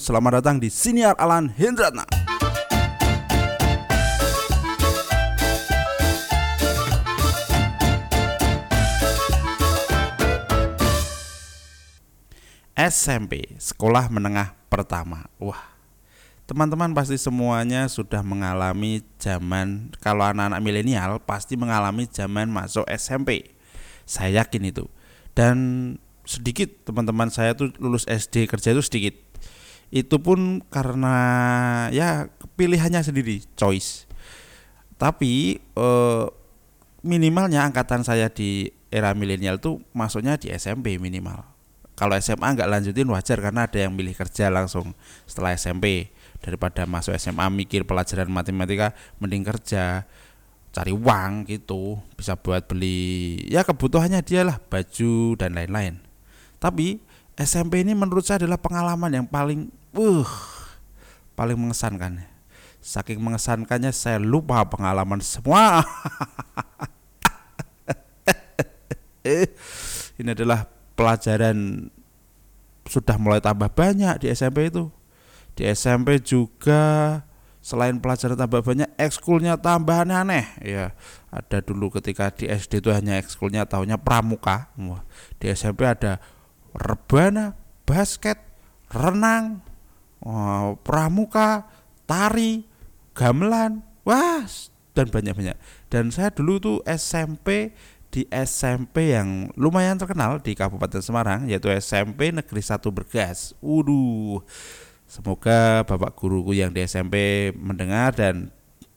Selamat datang di Siniar Alan Hendratna. SMP, Sekolah Menengah Pertama. Wah, teman-teman pasti semuanya sudah mengalami zaman kalau anak-anak milenial pasti mengalami zaman masuk SMP. Saya yakin itu. Dan sedikit teman-teman saya tuh lulus SD kerja itu sedikit itu pun karena ya pilihannya sendiri choice. Tapi eh, minimalnya angkatan saya di era milenial tuh masuknya di SMP minimal. Kalau SMA nggak lanjutin wajar karena ada yang milih kerja langsung setelah SMP daripada masuk SMA mikir pelajaran matematika mending kerja cari uang gitu bisa buat beli ya kebutuhannya dia lah baju dan lain-lain. Tapi SMP ini menurut saya adalah pengalaman yang paling uh paling mengesankan. Saking mengesankannya saya lupa pengalaman semua. ini adalah pelajaran sudah mulai tambah banyak di SMP itu. Di SMP juga selain pelajaran tambah banyak ekskulnya tambah aneh-aneh ya ada dulu ketika di SD itu hanya ekskulnya tahunya pramuka di SMP ada rebana, basket, renang, oh, pramuka, tari, gamelan, wah dan banyak-banyak. Dan saya dulu tuh SMP di SMP yang lumayan terkenal di Kabupaten Semarang yaitu SMP Negeri 1 Bergas. Waduh. Semoga Bapak guruku yang di SMP mendengar dan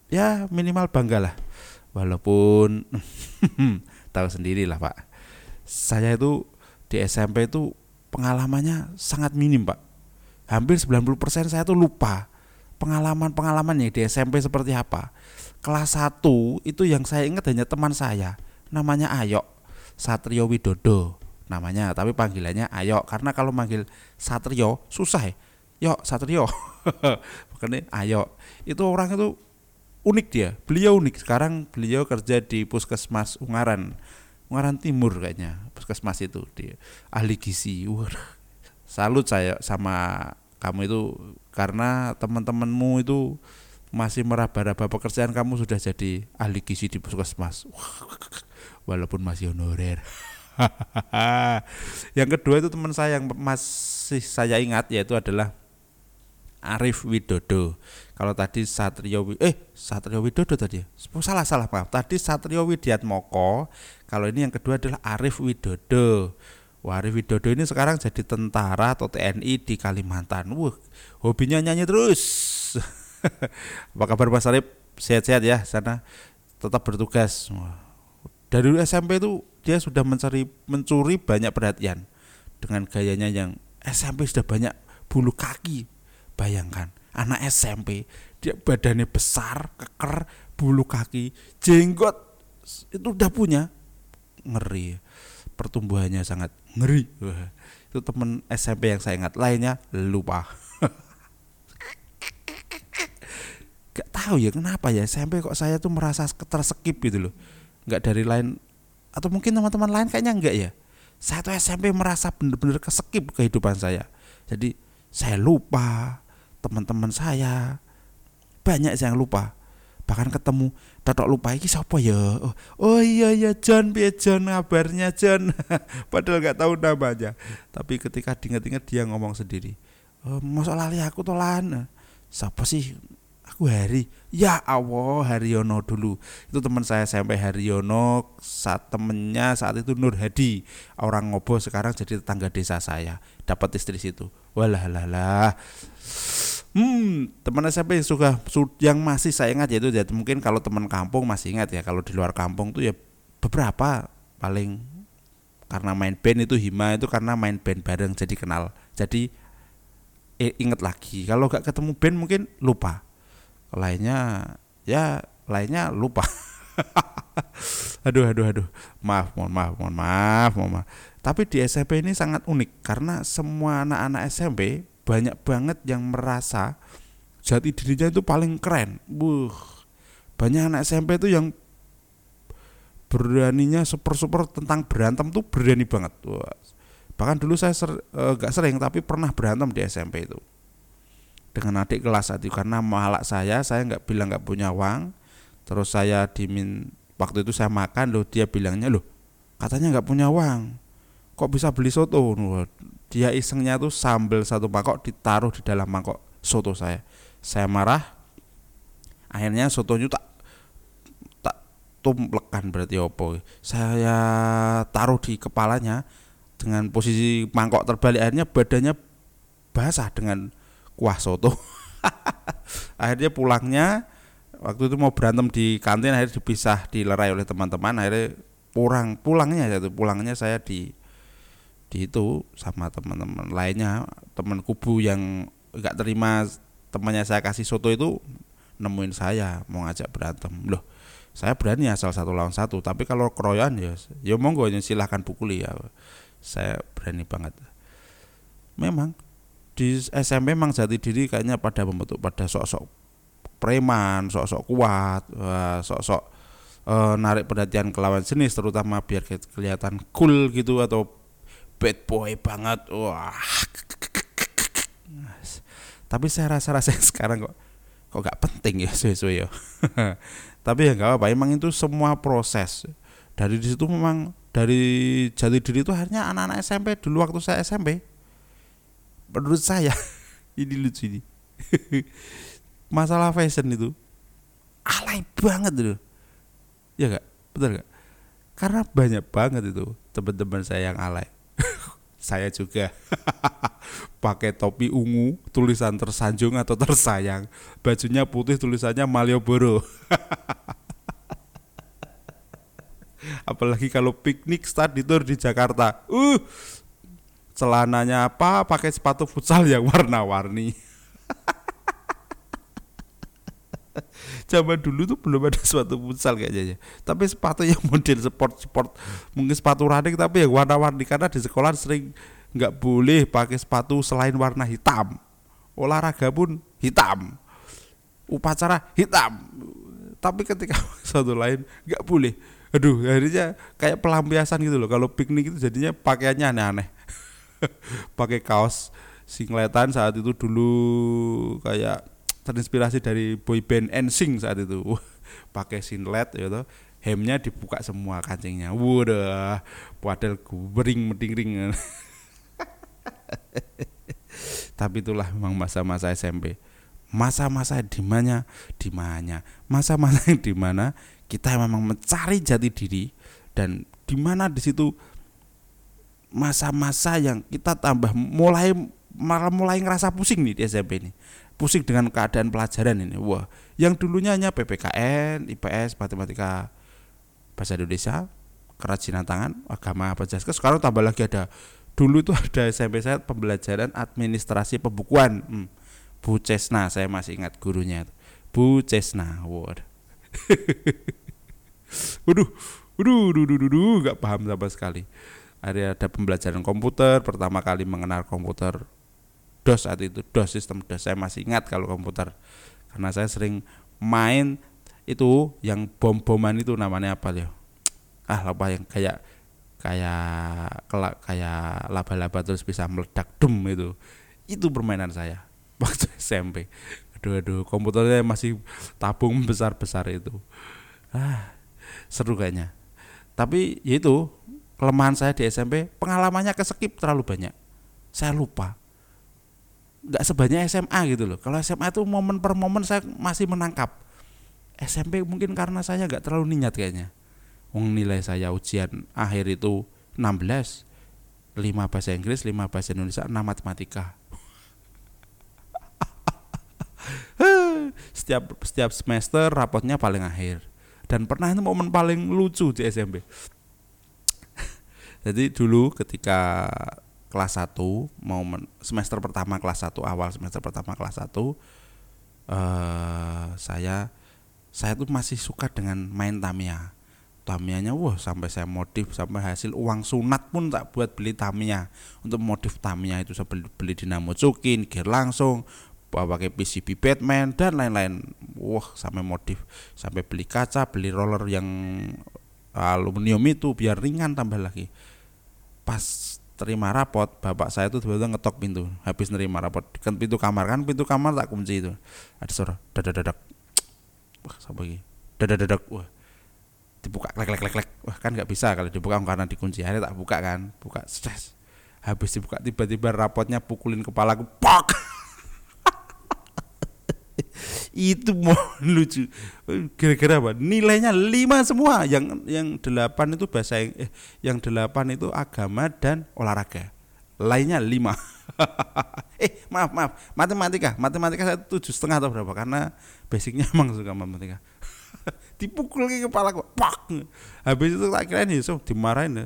ya minimal bangga lah. Walaupun tahu sendiri lah Pak. Saya itu di SMP itu pengalamannya sangat minim pak. Hampir 90% saya tuh lupa pengalaman-pengalaman yang di SMP seperti apa. Kelas 1 itu yang saya ingat hanya teman saya namanya Ayo Satrio Widodo namanya tapi panggilannya Ayo karena kalau manggil Satrio susah ya. Yo Satrio. Makanya Ayo itu orang itu unik dia beliau unik. Sekarang beliau kerja di puskesmas Ungaran Ungaran Timur kayaknya puskesmas itu di ahli gizi. Wah, salut saya sama kamu itu karena teman-temanmu itu masih meraba-raba pekerjaan kamu sudah jadi ahli gizi di puskesmas. Walaupun masih honorer. Yang kedua itu teman saya yang masih saya ingat yaitu adalah Arif Widodo. Kalau tadi Satrio eh Satrio Widodo tadi. Ya? Oh, salah salah maaf. Tadi Satrio Widiatmoko. Kalau ini yang kedua adalah Arif Widodo. Wah, Arif Widodo ini sekarang jadi tentara atau TNI di Kalimantan. Wah, hobinya nyanyi terus. Apa kabar Mas Arif? Sehat-sehat ya sana. Tetap bertugas. Wah. Dari SMP itu dia sudah mencari mencuri banyak perhatian dengan gayanya yang SMP sudah banyak bulu kaki Bayangkan, anak SMP, dia badannya besar, keker, bulu kaki, jenggot itu udah punya. Ngeri. Pertumbuhannya sangat ngeri. itu temen SMP yang saya ingat, lainnya lupa. Gak tahu ya kenapa ya SMP kok saya tuh merasa terskip gitu loh. Gak dari lain atau mungkin teman-teman lain kayaknya enggak ya. Saya tuh SMP merasa bener-bener keskip kehidupan saya. Jadi saya lupa teman-teman saya. Banyak yang lupa. Bahkan ketemu tatok lupa ini siapa ya? Oh, oh iya iya John piye John? Kabarnya John. Padahal nggak tahu namanya. Tapi ketika diinget-inget dia ngomong sendiri oh, masa lali aku tolan siapa sih? Aku Hari. Ya Allah Haryono dulu. Itu teman saya sampai Haryono saat temennya saat itu Nur Hadi. Orang ngobo sekarang jadi tetangga desa saya. Dapat istri situ. Walah lah lah Hmm, teman SMP yang suka yang masih saya ingat yaitu ya mungkin kalau teman kampung masih ingat ya kalau di luar kampung tuh ya beberapa paling karena main band itu hima itu karena main band bareng jadi kenal. Jadi eh, inget lagi. Kalau gak ketemu band mungkin lupa. Lainnya ya lainnya lupa. Aduh aduh aduh. Maaf mohon maaf mohon maaf mohon maaf. Tapi di SMP ini sangat unik karena semua anak-anak SMP banyak banget yang merasa jati dirinya itu paling keren. Buh, banyak anak SMP itu yang beraninya super-super tentang berantem tuh berani banget. Wah. Bahkan dulu saya ser, e, gak sering tapi pernah berantem di SMP itu. dengan adik kelas itu karena malak saya saya nggak bilang nggak punya uang terus saya dimin waktu itu saya makan loh dia bilangnya loh katanya nggak punya uang kok bisa beli soto dia isengnya tuh sambal satu mangkok ditaruh di dalam mangkok soto saya. Saya marah. Akhirnya sotonya tak tak tumplekan berarti opo saya taruh di kepalanya dengan posisi mangkok terbalik. Akhirnya badannya basah dengan kuah soto. Akhirnya pulangnya waktu itu mau berantem di kantin akhirnya dipisah dilerai oleh teman-teman. Akhirnya pulang pulangnya itu pulangnya saya di di itu sama teman-teman lainnya teman kubu yang nggak terima temannya saya kasih soto itu nemuin saya mau ngajak berantem. Loh saya berani asal satu lawan satu tapi kalau keroyokan ya ya monggo silahkan pukuli ya. Saya berani banget. Memang di SMP memang jati diri kayaknya pada membentuk pada sok-sok preman, sok-sok kuat, sok-sok e, narik perhatian ke lawan jenis terutama biar kelihatan cool gitu atau bad boy banget. Wah. Tapi saya rasa-rasa sekarang kok kok gak penting ya suwe-suwe ya. Tapi ya nggak apa-apa, emang itu semua proses. Dari di situ memang dari jati diri itu akhirnya anak-anak SMP dulu waktu saya SMP menurut saya ini lucu ini masalah fashion itu alay banget loh ya gak betul gak karena banyak banget itu teman-teman saya yang alay saya juga pakai topi ungu tulisan tersanjung atau tersayang. Bajunya putih tulisannya Malioboro. Apalagi kalau piknik start tour di Jakarta. Uh celananya apa? Pakai sepatu futsal yang warna-warni zaman dulu tuh belum ada sepatu futsal kayaknya. Ya. tapi sepatu yang model sport sport mungkin sepatu running tapi yang warna-warni. Karena di sekolah sering nggak boleh pakai sepatu selain warna hitam. Olahraga pun hitam. Upacara hitam. Tapi ketika satu lain nggak boleh. Aduh akhirnya kayak pelampiasan gitu loh. Kalau piknik itu jadinya pakaiannya aneh-aneh. Pakai kaos singletan saat itu dulu kayak terinspirasi dari boy band NSYNC saat itu. Pakai singlet ya hemnya dibuka semua kancingnya. Waduh padahal gubering meding tapi itulah memang masa-masa SMP masa-masa di mana di mana masa-masa di mana kita memang mencari jati diri dan di mana di situ masa-masa yang kita tambah mulai malah mulai ngerasa pusing nih di SMP ini pusing dengan keadaan pelajaran ini. Wah yang dulunya hanya PPKN IPS matematika bahasa Indonesia kerajinan tangan agama Pancasila sekarang tambah lagi ada dulu itu ada SMP saya pembelajaran administrasi pembukuan. Hmm. Bu Cesna saya masih ingat gurunya Bu Cesna waduh. Waduh waduh waduh waduh nggak paham sama sekali. Ada ada pembelajaran komputer pertama kali mengenal komputer DOS saat itu DOS sistem DOS. Saya masih ingat kalau komputer. Karena saya sering main itu yang bom-boman itu namanya apa ya ah apa yang kayak kayak kelak kayak laba-laba terus bisa meledak dum itu. Itu permainan saya waktu SMP aduh aduh komputernya masih tabung besar besar itu. Ah seru kayaknya. Tapi ya itu kelemahan saya di SMP pengalamannya keskip terlalu banyak. Saya lupa nggak sebanyak SMA gitu loh. Kalau SMA itu momen per momen saya masih menangkap. SMP mungkin karena saya nggak terlalu niat kayaknya. Wong nilai saya ujian akhir itu 16 5 bahasa Inggris 5 bahasa Indonesia 6 matematika. Setiap setiap semester rapotnya paling akhir. Dan pernah itu momen paling lucu di SMP jadi dulu ketika kelas 1 mau semester pertama kelas 1 awal semester pertama kelas 1 eh saya saya tuh masih suka dengan main Tamiya. Tamianya wah sampai saya modif sampai hasil uang sunat pun tak buat beli Tamiya. Untuk modif Tamiya itu saya beli, beli dinamo Cukin, gear langsung, pakai PCB Batman dan lain-lain. Wah, sampai modif, sampai beli kaca, beli roller yang aluminium itu biar ringan tambah lagi pas terima rapot bapak saya itu tiba-tiba ngetok pintu habis nerima rapot. Kan pintu kamar kan pintu kamar tak kunci itu. Ada suara dadak dadak wah siapa lagi dadak dadak wah dibuka klek klek klek klek wah kan nggak bisa kalau dibuka karena dikunci akhirnya tak buka kan buka stres habis dibuka tiba-tiba rapotnya pukulin kepala aku pak itu mau lucu. Kira-kira apa? Nilainya lima semua. Yang yang delapan itu bahasa eh yang delapan itu agama dan olahraga. Lainnya lima. Eh maaf maaf. Matematika. Matematika saya tujuh setengah atau berapa? Karena basicnya emang suka matematika. Dipukul ke kepala kok pak! Habis itu tak kira ini so dimarahin ya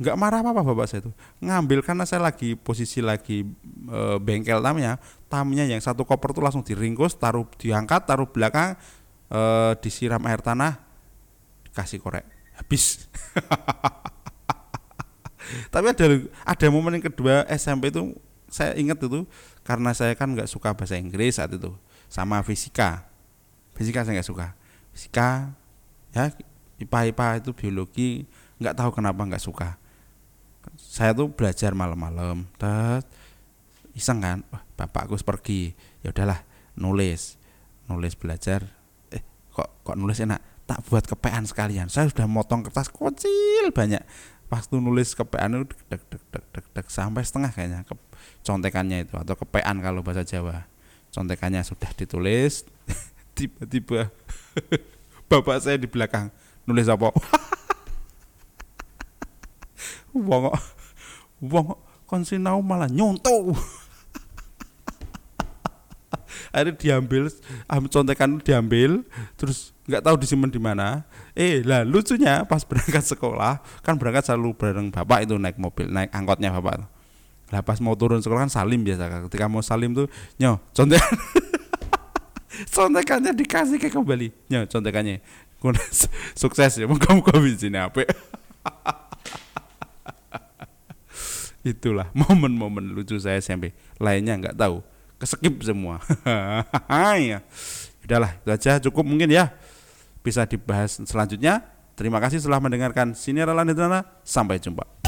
nggak marah apa apa bapak saya itu ngambil karena saya lagi posisi lagi e, bengkel tamnya tamnya yang satu koper tuh langsung diringkus taruh diangkat taruh belakang e, disiram air tanah kasih korek. Habis. Tapi ada ada momen yang kedua SMP itu saya ingat itu karena saya kan nggak suka bahasa Inggris saat itu sama fisika. Fisika saya nggak suka. Fisika ya IPA IPA itu biologi nggak tahu kenapa nggak suka saya tuh belajar malam-malam terus iseng kan? Wah bapakku pergi. Ya udahlah nulis. Nulis belajar. Eh kok kok nulis enak? Tak buat kepean sekalian. Saya sudah motong kertas kecil banyak. Pas tuh nulis kepean itu dek dek dek dek dek sampai setengah kayaknya ke, contekannya itu atau kepean kalau bahasa Jawa. Contekannya sudah ditulis tiba-tiba bapak saya di belakang nulis apa wong wong kon sinau malah nyontoh akhirnya diambil contekan diambil terus nggak tahu disimpan di mana. Eh lah lucunya pas berangkat sekolah kan berangkat selalu bareng bapak itu naik mobil naik angkotnya bapak lah pas mau turun sekolah kan salim biasa ketika mau salim tuh nyo contekan contekannya dikasih ke kembali. Nyo contekannya. Sukses ya mau kau sini apa itulah momen-momen lucu saya SMP lainnya nggak tahu. Keskip semua. Ya. Udahlah itu cukup mungkin ya. Bisa dibahas selanjutnya. Terima kasih telah mendengarkan Siniralan Sampai jumpa